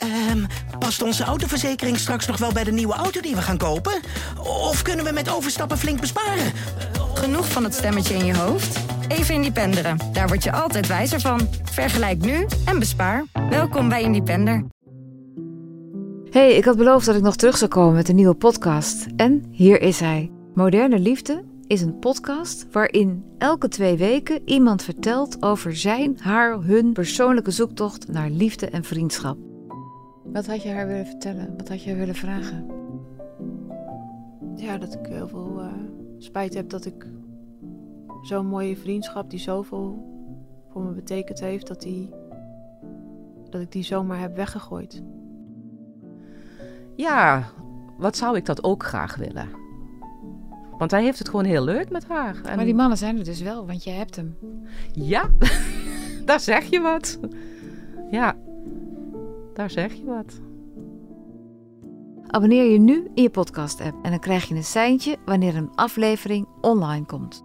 Ehm, past onze autoverzekering straks nog wel bij de nieuwe auto die we gaan kopen? Of kunnen we met overstappen flink besparen? Genoeg van het stemmetje in je hoofd? Even Independeren. Daar word je altijd wijzer van. Vergelijk nu en bespaar. Welkom bij Independer. Hey, ik had beloofd dat ik nog terug zou komen met een nieuwe podcast. En hier is hij. Moderne Liefde is een podcast waarin elke twee weken iemand vertelt over zijn, haar, hun persoonlijke zoektocht naar liefde en vriendschap. Wat had je haar willen vertellen? Wat had je haar willen vragen? Ja, dat ik heel veel uh, spijt heb dat ik zo'n mooie vriendschap die zoveel voor me betekend heeft, dat, die, dat ik die zomaar heb weggegooid. Ja, wat zou ik dat ook graag willen? Want hij heeft het gewoon heel leuk met haar. En... Maar die mannen zijn er dus wel, want je hebt hem. Ja, daar zeg je wat. Ja, daar zeg je wat. Abonneer je nu in je podcast-app en dan krijg je een seintje wanneer een aflevering online komt.